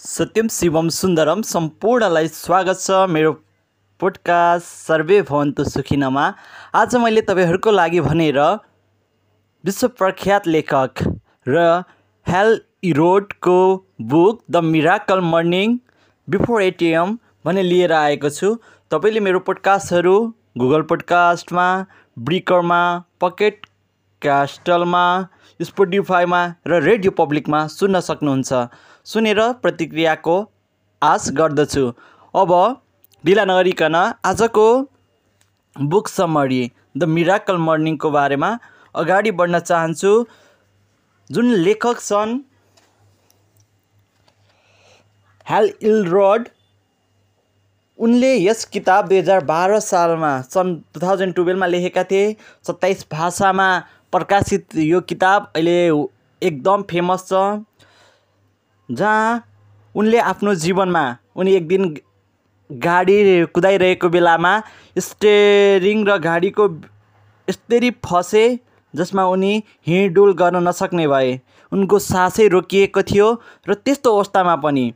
सत्यम शिवम सुन्दरम सम्पूर्णलाई स्वागत छ मेरो पोडकास्ट सर्वे भवन्तु सुखिनमा। आज मैले तपाईँहरूको लागि भनेर विश्व प्रख्यात लेखक र Hal इरोडको book the miracle morning before eight AM भने लिएर आएको छु। तपाईँले मेरो पोडकास्टहरू गुगल पोडकास्टमा ब्रिकरमा पकेट क्यास्टलमा स्पोटिफाईमा र रेडियो पब्लिकमा सुन्न सक्नुहुन्छ। सुनेर प्रतिक्रियाको आश गर्दछु। अब ढिला नगरिकन आजको बुक समरी द मिराकल मर्निङको बारेमा अगाडि बढ्न चाहन्छु। जुन लेखक छन् हेल इलरोड उनले यस किताब दुई हजार बाह्र सालमा सन् टु थाउजन्ड टुवेल्भमा लेखेका थिए। सत्ताइस भाषामा प्रकाशित यो किताब अहिले एकदम फेमस छ। जहाँ उनले आफ्नो जीवनमा उनी एक दिन गाडी कुदाइरहेको बेलामा स्टेरिङ र गाडीको यस्तरी फसे जसमा उनी हिँडडुल गर्न नसक्ने भए। उनको सासै रोकिएको थियो र त्यस्तो अवस्थामा पनि।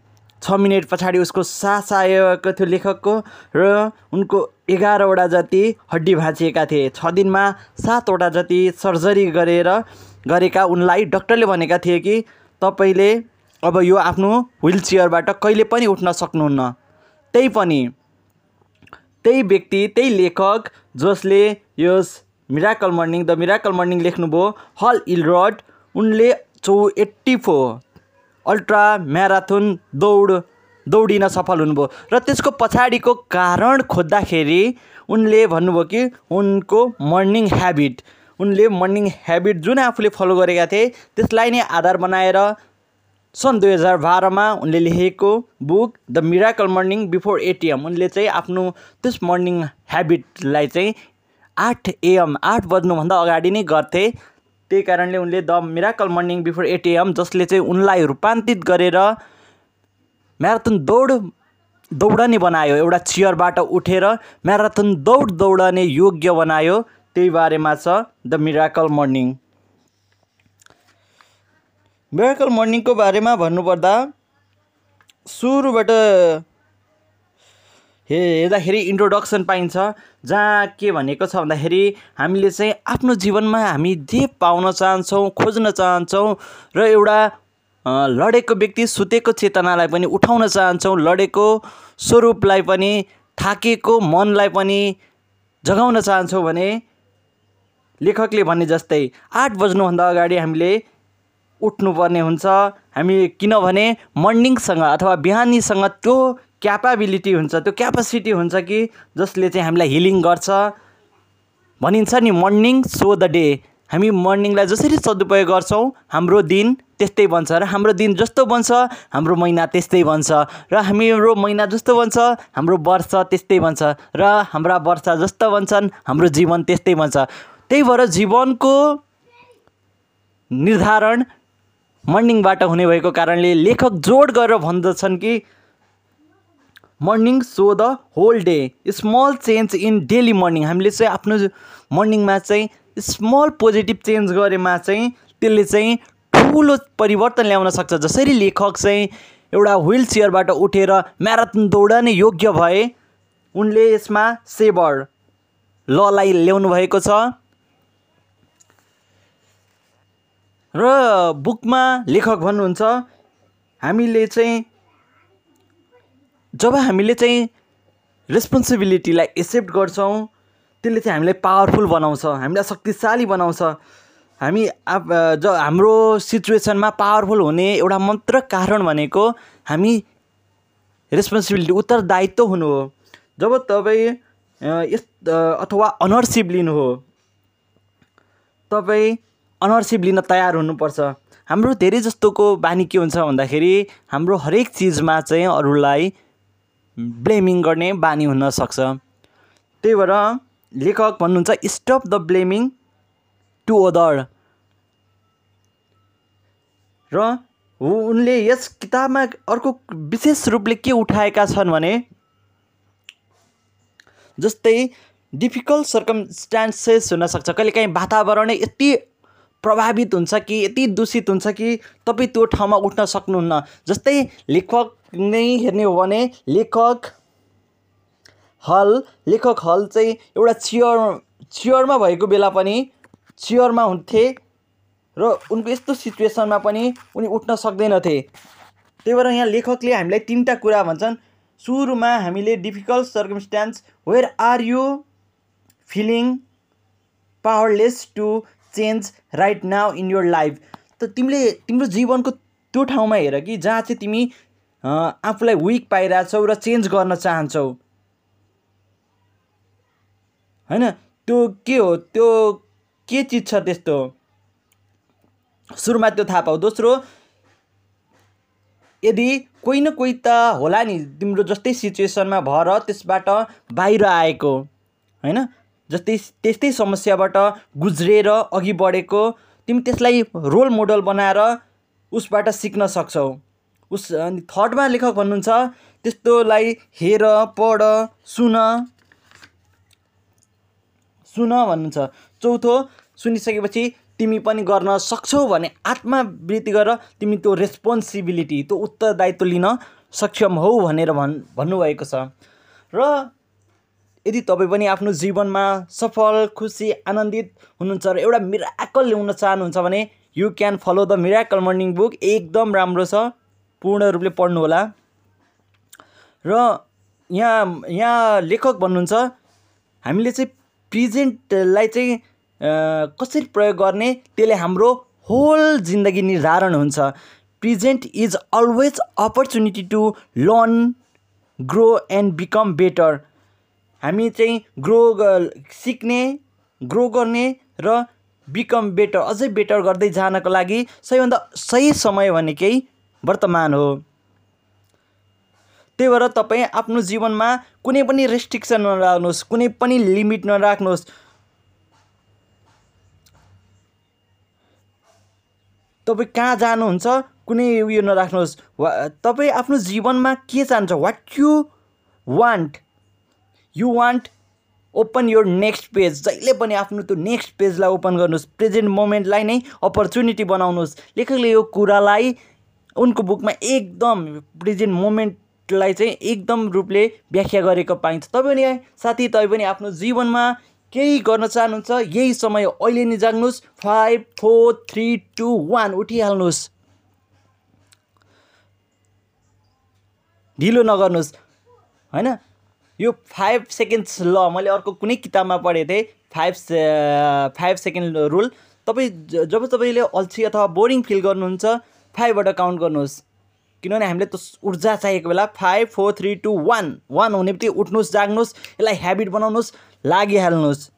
छ मिनट पछाडि उसको सास आएको थियो लेखकको र उनको एघारवटा जति हड्डी भाँचिएका थिए। छ दिनमा सातवटा जति सर्जरी गरेर गरेका उनलाई डक्टरले भनेका थिए कि तपाईँले अब यो आफ्नो व्हिल चेयरबाट कहिले पनि उठ्न सक्नुहुन्न। त्यही पनि त्यही व्यक्ति त्यही लेखक जसले यस miracle morning the miracle morning लेख्नुभयो हल इलरड उनले चौ एट्टी फोर अल्ट्रा म्याराथन दौड दौडिन सफल हुनुभयो। र त्यसको पछाडिको कारण खोज्दाखेरि उनले भन्नुभयो कि उनको मर्निङ ह्याबिट उनले मर्निङ ह्याबिट जुन आफूले फलो गरेका थिए त्यसलाई नै आधार बनाएर सन् दुई हजार बाह्रमा उनले लेखेको book the miracle morning before eight AM. उनले चाहिँ आफ्नो त्यस मर्निङ ह्याबिटलाई चाहिँ आठ एएम आठ बज्नुभन्दा अगाडि नै गर्थे। त्यही कारणले उनले the miracle morning before eight AM जसले चाहिँ उनलाई रूपान्तरित गरेर म्याराथन दौड दौडने बनायो। एउटा चियरबाट उठेर म्याराथन दौड दौडने योग्य बनायो। त्यही बारेमा छ द मिराकल मर्निङ। मिराकल मर्निङको बारेमा भन्नुपर्दा सुरुबाट हे हेर्दाखेरि इन्ट्रोडक्सन पाइन्छ। जहाँ के भनेको छ भन्दाखेरि हामीले चाहिँ आफ्नो जीवनमा हामी जे पाउन चाहन्छौँ खोज्न चाहन्छौँ र एउटा लडेको व्यक्ति सुतेको चेतनालाई पनि उठाउन चाहन्छौँ। लडेको स्वरूपलाई पनि थाकेको मनलाई पनि जगाउन चाहन्छौँ भने लेखकले भने जस्तै आठ बज्नुभन्दा अगाडि हामीले उठ्नुपर्ने हुन्छ। हामी किनभने मर्निङसँग अथवा बिहानीसँग त्यो क्यापाबिलिटी हुन्छ त्यो क्यापासिटी हुन्छ कि जसले चाहिँ हामीलाई हिलिङ गर्छ। भनिन्छ नि मर्निङ सो द डे। हामी मर्निङलाई जसरी सदुपयोग गर्छौँ हाम्रो दिन त्यस्तै बन्छ र हाम्रो दिन जस्तो बन्छ हाम्रो महिना त्यस्तै बन्छ र हाम्रो महिना जस्तो बन्छ हाम्रो वर्ष त्यस्तै बन्छ र हाम्रा वर्ष जस्तो बन्छन् हाम्रो जीवन त्यस्तै बन्छ। त्यही भएर जीवनको निर्धारण मर्निङबाट हुने भएको कारणले लेखक जोड गरेर भन्दछन् कि morning so the whole day small change in daily morning हामीले चाहिँ आफ्नो मर्निङमा चाहिँ स्मल पोजिटिभ चेन्ज गरेमा चाहिँ त्यसले चाहिँ ठुलो परिवर्तन ल्याउन सक्छ। जसरी लेखक चाहिँ एउटा व्हिल चेयरबाट उठेर म्याराथन दौडने योग्य भए उनले यसमा सेबर ललाई ल्याउनु भएको छ। र बुकमा लेखक भन्नुहुन्छ हामीले चाहिँ जब हामीले चाहिँ रेस्पोन्सिबिलिटीलाई एक्सेप्ट गर्छौँ त्यसले चाहिँ हामीलाई पावरफुल बनाउँछ हामीलाई शक्तिशाली बनाउँछ। हामी ज हाम्रो सिचुएसनमा पावरफुल हुने एउटा मात्र कारण भनेको हामी रेस्पोन्सिबिलिटी उत्तरदायित्व हुनु हो। जब तपाईँ यस अथवा अनरसिप लिनु हो तपाईँ अनरसिप लिन तयार हुनुपर्छ। हाम्रो धेरै जस्तोको बानी के हुन्छ भन्दाखेरि हाम्रो हरेक चिजमा चाहिँ अरूलाई ब्लेमिङ गर्ने बानी हुनसक्छ त्यही भएर लेखक भन्नुहुन्छ stop the blaming to other र उनले यस किताबमा अर्को विशेष रूपले के उठाएका छन् भने जस्तै डिफिकल्ट सर्कमस्टान्सेस हुनसक्छ कहिलेकाहीँ वातावरणै यति प्रभावित हुन्छ कि यति दूषित हुन्छ कि तपाईँ त्यो ठाउँमा उठ्न सक्नुहुन्न। जस्तै लेखक नै हेर्ने हो भने लेखक हल लेखक हल चाहिँ एउटा चियर चियरमा भएको बेला पनि चियरमा हुन्थे र उनको यस्तो सिचुएसनमा पनि उनी उठ्न सक्दैनथे। त्यही भएर यहाँ लेखकले हामीलाई तिनवटा कुरा भन्छन्। सुरुमा हामीले difficult circumstances where are you feeling powerless to change right now in your life त तिमीले तिम्रो जीवनको त्यो ठाउँमा हेर कि जहाँ चाहिँ तिमी आफूलाई विक पाइरहेछौ र चेन्ज गर्न चाहन्छौ। होइन? त्यो के हो? त्यो के चिज छ त्यस्तो? सुरुमा त्यो थाहा पाऊ। दोस्रो यदि कोही न कोही त होला नि तिम्रो जस्तै सिचुएसनमा भएर त्यसबाट बाहिर आएको। होइन? जस्तै त्यस्तै समस्याबाट गुज्रेर अघि बढेको तिमी त्यसलाई रोल मोडल बनाएर उसबाट सिक्न सक्छौ। उस अनि थर्डमा लेखक भन्नुहुन्छ त्यस्तोलाई हेर पढ सुन। सुन भन्नुहुन्छ। चौथो सुनिसकेपछि तिमी पनि गर्न सक्छौ भने आत्मवृत्ति गरेर तिमी त्यो रेस्पोन्सिबिलिटी त्यो उत्तरदायित्व लिन सक्षम हौ भनेर भन् भन्नुभएको छ। र यदि तपाईँ पनि आफ्नो जीवनमा सफल खुसी आनन्दित हुनुहुन्छ र एउटा मिराकल ल्याउन चाहनुहुन्छ भने you can follow the miracle morning book एकदम राम्रो छ। पूर्ण रूपले पढ्नुहोला। र यहाँ यहाँ लेखक भन्नुहुन्छ हामीले चाहिँ प्रिजेन्टलाई चाहिँ कसरी प्रयोग गर्ने? त्यसले हाम्रो होल जिन्दगी निर्धारण हुन्छ। Present is always opportunity to learn grow and become better हामी चाहिँ ग्रो सिक्ने ग्रो गर्ने र बिकम बेटर अझै बेटर गर्दै जानको लागि सबैभन्दा सही समय भनेकै वर्तमान हो। त्यही भएर तपाईँ आफ्नो जीवनमा कुनै पनि रेस्ट्रिक्सन नराख्नुहोस् कुनै पनि लिमिट नराख्नुहोस्। तपाईँ कहाँ जानुहुन्छ कुनै उयो नराख्नुहोस्। वा तपाईँ आफ्नो जीवनमा के चाहन्छ what you want you want open your next page जहिले पनि आफ्नो त्यो नेक्स्ट पेजलाई ओपन गर्नुहोस् प्रेजेन्ट मोमेन्टलाई नै अपर्च्युनिटी बनाउनुहोस्। लेखकले यो कुरालाई उनको बुकमा एकदम प्रेजेन्ट मोमेन्टलाई चाहिँ एकदम रूपले व्याख्या गरेको पाइन्छ। तपाईँ पनि साथी तपाईँ पनि आफ्नो जीवनमा केही गर्न चाहनुहुन्छ यही समय अहिले नै जाग्नुहोस्। Five four three two one उठिहाल्नुहोस्। ढिलो नगर्नुहोस्। होइन? यो फाइभ सेकेन्ड्स ल मैले अर्को कुनै किताबमा पढेको थिएँ। फाइभ फाइभ सेकेन्ड रुल तपाईँ जब तपाईँले अल्छी अथवा बोरिङ फिल गर्नुहुन्छ फाइभबाट काउन्ट गर्नुहोस्। किनभने हामीले त्यो ऊर्जा चाहिएको बेला five four three two one one हुने बित्तिकै उठ्नुहोस् जाग्नुहोस् यसलाई ह्याबिट बनाउनुहोस् लागिहाल्नुहोस्।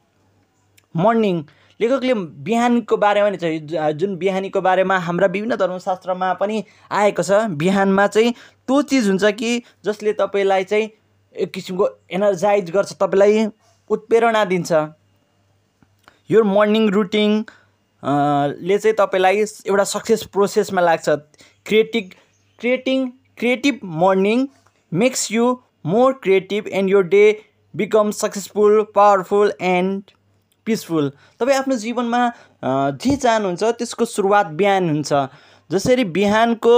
मर्निङ लेखकले बिहानको बारेमा नि छ जुन बिहानीको बारेमा हाम्रा विभिन्न धर्मशास्त्रमा पनि आएको छ बिहानमा चाहिँ त्यो चिज हुन्छ कि जसले तपाईँलाई चाहिँ एक किसिमको एनर्जाइज गर्छ तपाईँलाई उत्प्रेरणा दिन्छ। यो मर्निङ रुटिन ले चाहिँ तपाईँलाई एउटा सक्सेस प्रोसेसमा लाग्छ। Creative creating creative morning makes you more creative and यो day become successful powerful and peaceful तपाईँ आफ्नो जीवनमा जे चाहनुहुन्छ त्यसको सुरुवात बिहान हुन्छ। जसरी बिहानको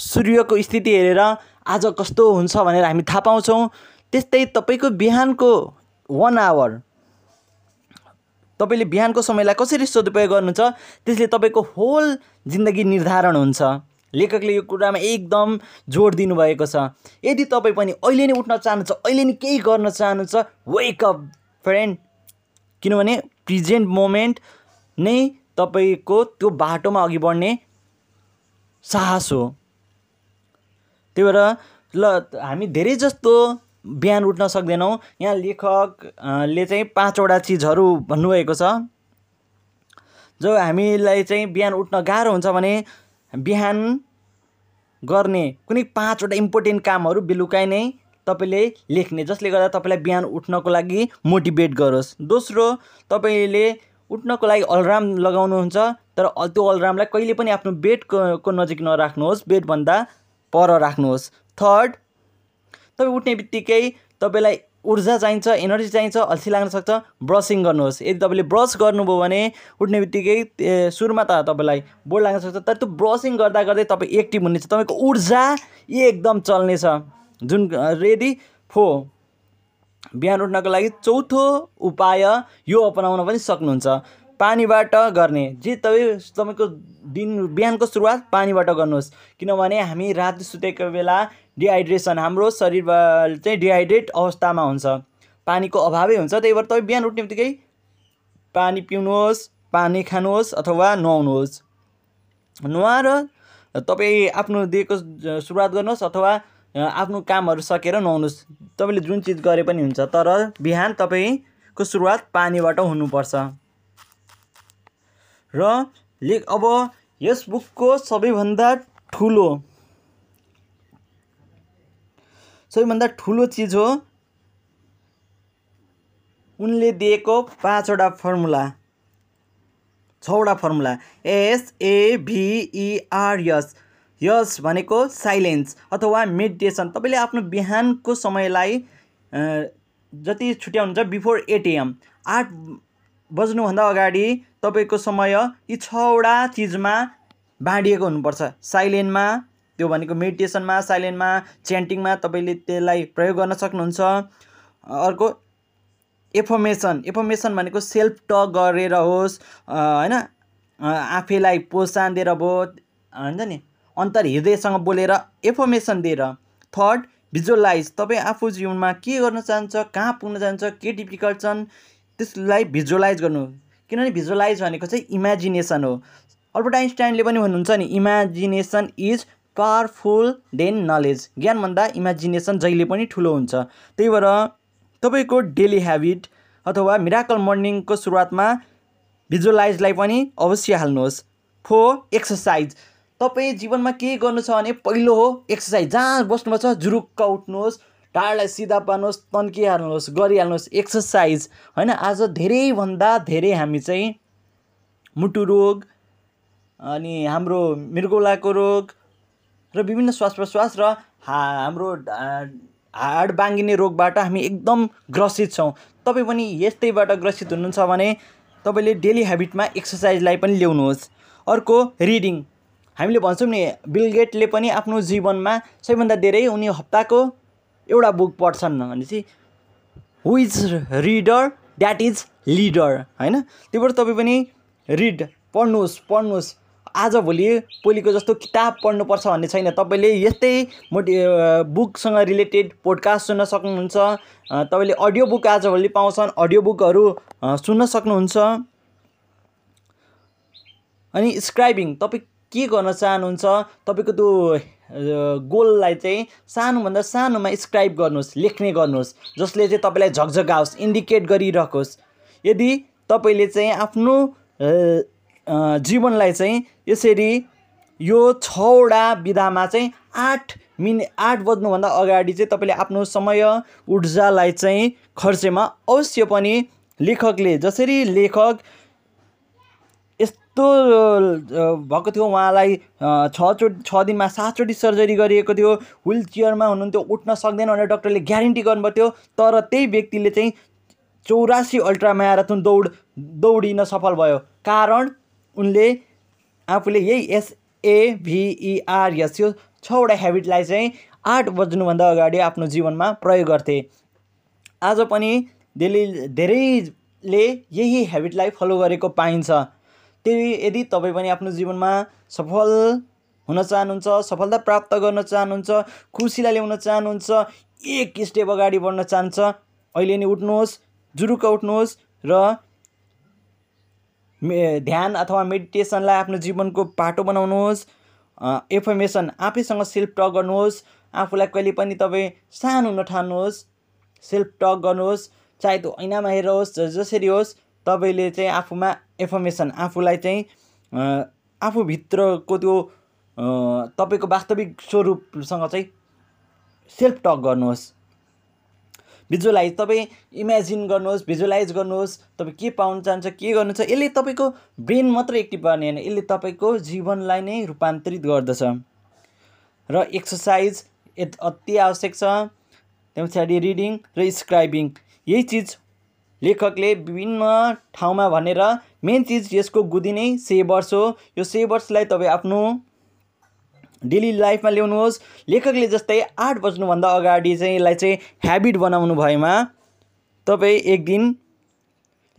सूर्यको स्थिति हेरेर आज कस्तो हुन्छ भनेर हामी थाहा पाउँछौँ। त्यस्तै तपाईँको बिहानको वान आवर तपाईँले बिहानको समयलाई कसरी सदुपयोग गर्नुहुन्छ त्यसले तपाईँको होल जिन्दगी निर्धारण हुन्छ। लेखकले यो कुरामा एकदम जोड दिनुभएको छ। यदि तपाईँ पनि अहिले नै उठ्न चाहनुहुन्छ अहिले नै केही गर्न चाहनुहुन्छ वेकअप फ्रेन्ड किनभने प्रिजेन्ट मोमेन्ट नै तपाईँको त्यो बाटोमा अघि बढ्ने साहस हो। त्यही भएर ल हामी धेरै जस्तो बिहान उठ्न सक्दैनौँ। यहाँ लेखकले चाहिँ पाँचवटा चिजहरू भन्नुभएको छ। जो हामीलाई चाहिँ बिहान उठ्न गाह्रो हुन्छ भने बिहान गर्ने कुनै पाँचवटा इम्पोर्टेन्ट कामहरू बेलुकै नै तपाईँले लेख्ने जसले गर्दा तपाईँलाई बिहान उठ्नको लागि मोटिभेट गरोस्। दोस्रो तपाईँले उठ्नको लागि अलार्म लगाउनुहुन्छ तर त्यो अलार्मलाई कहिले पनि आफ्नो बेडको को नजिक नराख्नुहोस्। बेडभन्दा पर राख्नुहोस्। थर्ड तपाईँ उठ्ने बित्तिकै तपाईँलाई ऊर्जा चाहिन्छ एनर्जी चाहिन्छ अल्छी लाग्न सक्छ ब्रसिङ गर्नुहोस्। यदि तपाईँले ब्रस गर्नुभयो भने उठ्ने बित्तिकै सुरुमा त तपाईँलाई बोर्ड लाग्न सक्छ तर त्यो ब्रसिङ गर्दा गर्दै तपाईँ एक्टिभ हुनेछ तपाईँको ऊर्जा एकदम चल्नेछ। जुन यदि फो बिहान उठ्नको लागि चौथो उपाय यो अपनाउन पनि सक्नुहुन्छ। पानीबाट गर्ने। जे तपाईँ तपाईँको दिन बिहानको सुरुवात पानीबाट गर्नुहोस्। किनभने हामी राति सुतेको बेला डिहाइड्रेसन हाम्रो शरीरबाट चाहिँ डिहाइड्रेट अवस्थामा हुन्छ। पानीको अभावै हुन्छ। त्यही भएर तपाईँ बिहान उठ्ने बित्तिकै पानी पिउनुहोस् पानी खानुहोस् अथवा नुहाउनुहोस्। नुहाएर तपाईँ आफ्नो दिएको सुरुवात गर्नुहोस् अथवा आफ्नो कामहरू सकेर नुहाउनुहोस्। तपाईँले जुन चिज गरे पनि हुन्छ तर बिहान तपाईँको सुरुवात पानीबाट हुनुपर्छ। र लेख अब यस बुकको सबैभन्दा ठुलो सबैभन्दा ठुलो चिज हो उनले दिएको पाँचवटा फर्मुला छवटा फर्मुला एसएभिइआरएस यस भनेको साइलेन्स अथवा मेडिटेसन तपाईँले आफ्नो बिहानको समयलाई जति छुट्याउनुहुन्छ बिफोर एट एएम आठ बज्नुभन्दा अगाडि तपाईँको समय यी छवटा चिजमा बाँडिएको हुनुपर्छ। साइलेन्टमा त्यो भनेको मेडिटेसनमा साइलेन्टमा च्यान्टिङमा तपाईँले त्यसलाई प्रयोग गर्न सक्नुहुन्छ। अर्को एफर्मेसन। एफर्मेसन भनेको सेल्फ टक गरेर होस् होइन? आफैलाई प्रोत्साहन दिएर भयो हुन्छ नि? अन्तर हृदयसँग बोलेर एफर्मेसन दिएर। Third visualize. तपाईँ आफू जीवनमा के गर्न चाहन्छ कहाँ पुग्न चाहन्छ के डिफिकल्ट छन् त्यसलाई भिजुअलाइज गर्नु। किनभने भिजुअलाइज भनेको चाहिँ इमेजिनेसन हो। अल्बर्ट आइन्स्टाइनले पनि भन्नुहुन्छ नि imagination is powerful then knowledge ज्ञानभन्दा imagination जहिले पनि ठुलो हुन्छ। त्यही भएर तपाईँको डेली ह्याबिट अथवा मिराकल मर्निङको सुरुवातमा भिजुअलाइजलाई पनि अवश्य हाल्नुहोस्। फो एक्सर्साइज तपाईँ जीवनमा के गर्नु छ भने पहिलो हो एक्सर्साइज जहाँ बस्नुपर्छ जुरुक्क उठ्नुहोस्। ढाडलाई सिधा पार्नुहोस् तन्किहाल्नुहोस् गरिहाल्नुहोस् एक्सर्साइज होइन? आज धेरैभन्दा धेरै हामी चाहिँ मुटु रोग अनि हाम्रो मृगौलाको रोग र विभिन्न श्वास प्रश्वास र हा हाम्रो हाड बाङ्गिने रोगबाट हामी एकदम ग्रसित छौँ। तपाईँ पनि यस्तैबाट ग्रसित हुनुहुन्छ भने तपाईँले डेली हेबिटमा एक्सर्साइजलाई पनि ल्याउनुहोस्। अर्को रिडिङ हामीले भन्छौँ नि बिलगेटले पनि आफ्नो जीवनमा सबैभन्दा धेरै उनी हप्ताको एउटा बुक पढ्छन् भनेपछि who is reader that is leader होइन? त्यही भएर तपाईँ पनि रिड पढ्नुहोस् पढ्नुहोस्। आजभोलि पहिलेको जस्तो किताब पढ्नुपर्छ भन्ने छैन। तपाईँले यस्तै मोटि बुकसँग रिलेटेड पोडकास्ट सुन्न सक्नुहुन्छ। तपाईँले अडियो बुक आजभोलि पाउँछन्। अडियो बुकहरू सुन्न सक्नुहुन्छ। अनि स्क्राइबिङ तपाईँ के गर्न चाहनुहुन्छ? तपाईँको त्यो गोललाई चाहिँ सानोभन्दा सानोमा स्क्राइब गर्नुहोस् लेख्ने गर्नुहोस् जसले चाहिँ तपाईँलाई झकझगाओस् इन्डिकेट गरिराखोस्। यदि तपाईँले चाहिँ आफ्नो जीवनलाई चाहिँ यसरी यो छवटा विधामा चाहिँ आठ मिने आठ बज्नुभन्दा अगाडि चाहिँ तपाईँले आफ्नो समय ऊर्जालाई चाहिँ खर्चेमा अवश्य पनि लेखकले जसरी लेखक यस्तो भएको थियो। उहाँलाई छचोटि छ दिनमा सातचोटि सर्जरी गरिएको थियो। विल चेयरमा हुनुहुन्थ्यो उठ्न सक्दैन भनेर डक्टरले ग्यारेन्टी गर्नुभएको थियो तर त्यही व्यक्तिले चाहिँ चौरासी अल्ट्रा म्याराथन दौड दौडिन सफल भयो। कारण उनले आफूले यही एसएभिइआरएस यो छवटा हेबिटलाई चाहिँ आठ बज्नुभन्दा अगाडि आफ्नो जीवनमा प्रयोग गर्थे। आज पनि धेरै धेरैले यही हेबिटलाई फलो गरेको पाइन्छ। त्यही यदि तपाईँ पनि आफ्नो जीवनमा सफल हुन चाहनुहुन्छ सफलता प्राप्त गर्न चाहनुहुन्छ खुसीलाई ल्याउन चाहनुहुन्छ एक स्टेप अगाडि बढ्न चाहन्छ अहिले नै उठ्नुहोस् जुरुक्क उठ्नुहोस् र ध्यान अथवा मेडिटेसनलाई आफ्नो जीवनको पाटो बनाउनुहोस् इन्फर्मेसन आफैसँग सेल्फ टक गर्नुहोस् आफूलाई कहिले पनि तपाईँ सानो नठान्नुहोस् सेल्फ टक गर्नुहोस् चाहे त्यो ऐनामा हेरेर होस् जसरी होस् तपाईँले चाहिँ आफूमा इन्फर्मेसन आफूलाई चाहिँ आफूभित्रको त्यो तपाईँको वास्तविक स्वरूपसँग चाहिँ सेल्फ टक गर्नुहोस्। भिजुअलाइज तपाईँ इमेजिन गर्नुहोस् भिजुअलाइज गर्नुहोस् तपाईँ के पाउनु चाहन्छ के गर्नु छ यसले तपाईँको ब्रेन मात्रै एक्टिभ गर्ने होइन यसले तपाईँको जीवनलाई नै रूपान्तरित गर्दछ। र एक्सर्साइज अति आवश्यक छ। त्यस पछाडि रिडिङ र स्क्राइबिङ यही चिज लेखकले विभिन्न ठाउँमा भनेर मेन चिज यसको गुदी नै सेवर्स हो। यो सेवर्सलाई तपाईँ आफ्नो डेली लाइफमा ल्याउनुहोस्। लेखकले जस्तै आठ बज्नुभन्दा अगाडि चाहिँ यसलाई चाहिँ ह्याबिट बनाउनु भएमा तपाईँ एक दिन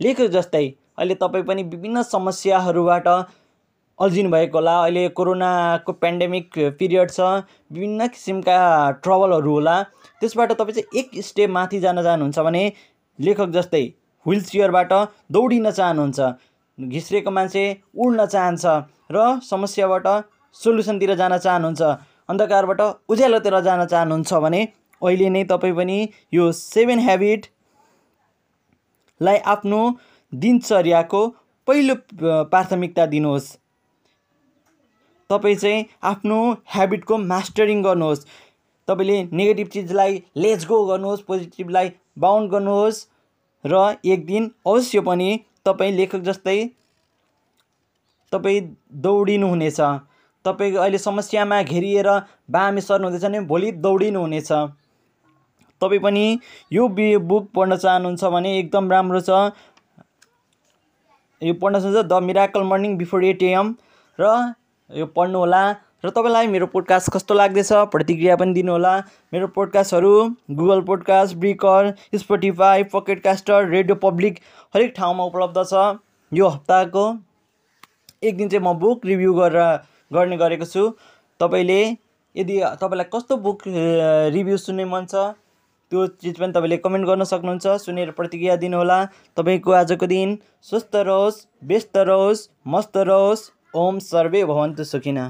लेखक जस्तै अहिले तपाईँ पनि विभिन्न समस्याहरूबाट अल्झिनु भएको होला। अहिले कोरोनाको पेन्डेमिक पिरियड छ विभिन्न किसिमका ट्रबलहरू होला। त्यसबाट तपाईँ चाहिँ एक स्टेप माथि जान चाहनुहुन्छ भने लेखक जस्तै व्हिल चेयरबाट दौडिन चाहनुहुन्छ घिस्रेको मान्छे उड्न चाहन्छ र समस्याबाट सोल्युसनतिर जान चाहनुहुन्छ अन्धकारबाट उज्यालोतिर जान चाहनुहुन्छ भने अहिले नै तपाईँ पनि यो सेभेन ह्याबिटलाई आफ्नो दिनचर्याको पहिलो प्राथमिकता दिनुहोस्। तपाईँ चाहिँ आफ्नो ह्याबिटको मास्टरिङ गर्नुहोस्। तपाईँले नेगेटिभ चिजलाई लेज गो गर्नुहोस् पोजिटिभलाई बााउन्ड गर्नुहोस् र एक दिन अवश्य पनि तपाईँ लेखक जस्तै तपाईँ दौडिनु हुनेछ तपाईँको अहिले समस्यामा घेरिएर बामे सर्नुहुँदैछ भने भोलि दौडिनु हुनेछ तपाईँ पनि यो बुक पढ्न चाहनुहुन्छ भने एकदम राम्रो छ। यो पढ्न सक्छ the miracle morning before eight AM र यो पढ्नुहोला। र तपाईँलाई मेरो पोडकास्ट कस्तो लाग्दैछ प्रतिक्रिया पनि दिनुहोला। मेरो पोडकास्टहरू Google podcast breaker Spotify pocket caster radio public हरेक ठाउँमा उपलब्ध छ। यो हप्ताको एक दिन चाहिँ म बुक रिभ्यू गरेर गर्ने गरेको छु। तपाईँले यदि तपाईँलाई कस्तो बुक रिभ्यू सुन्ने मन छ त्यो चिज पनि तपाईँले कमेन्ट गर्न सक्नुहुन्छ सुनेर प्रतिक्रिया दिनुहोला। तपाईँको आजको दिन स्वस्थ रहोस् व्यस्त रहोस् मस्त रहोस्। ओम सर्वे भवन्तु सुखिना।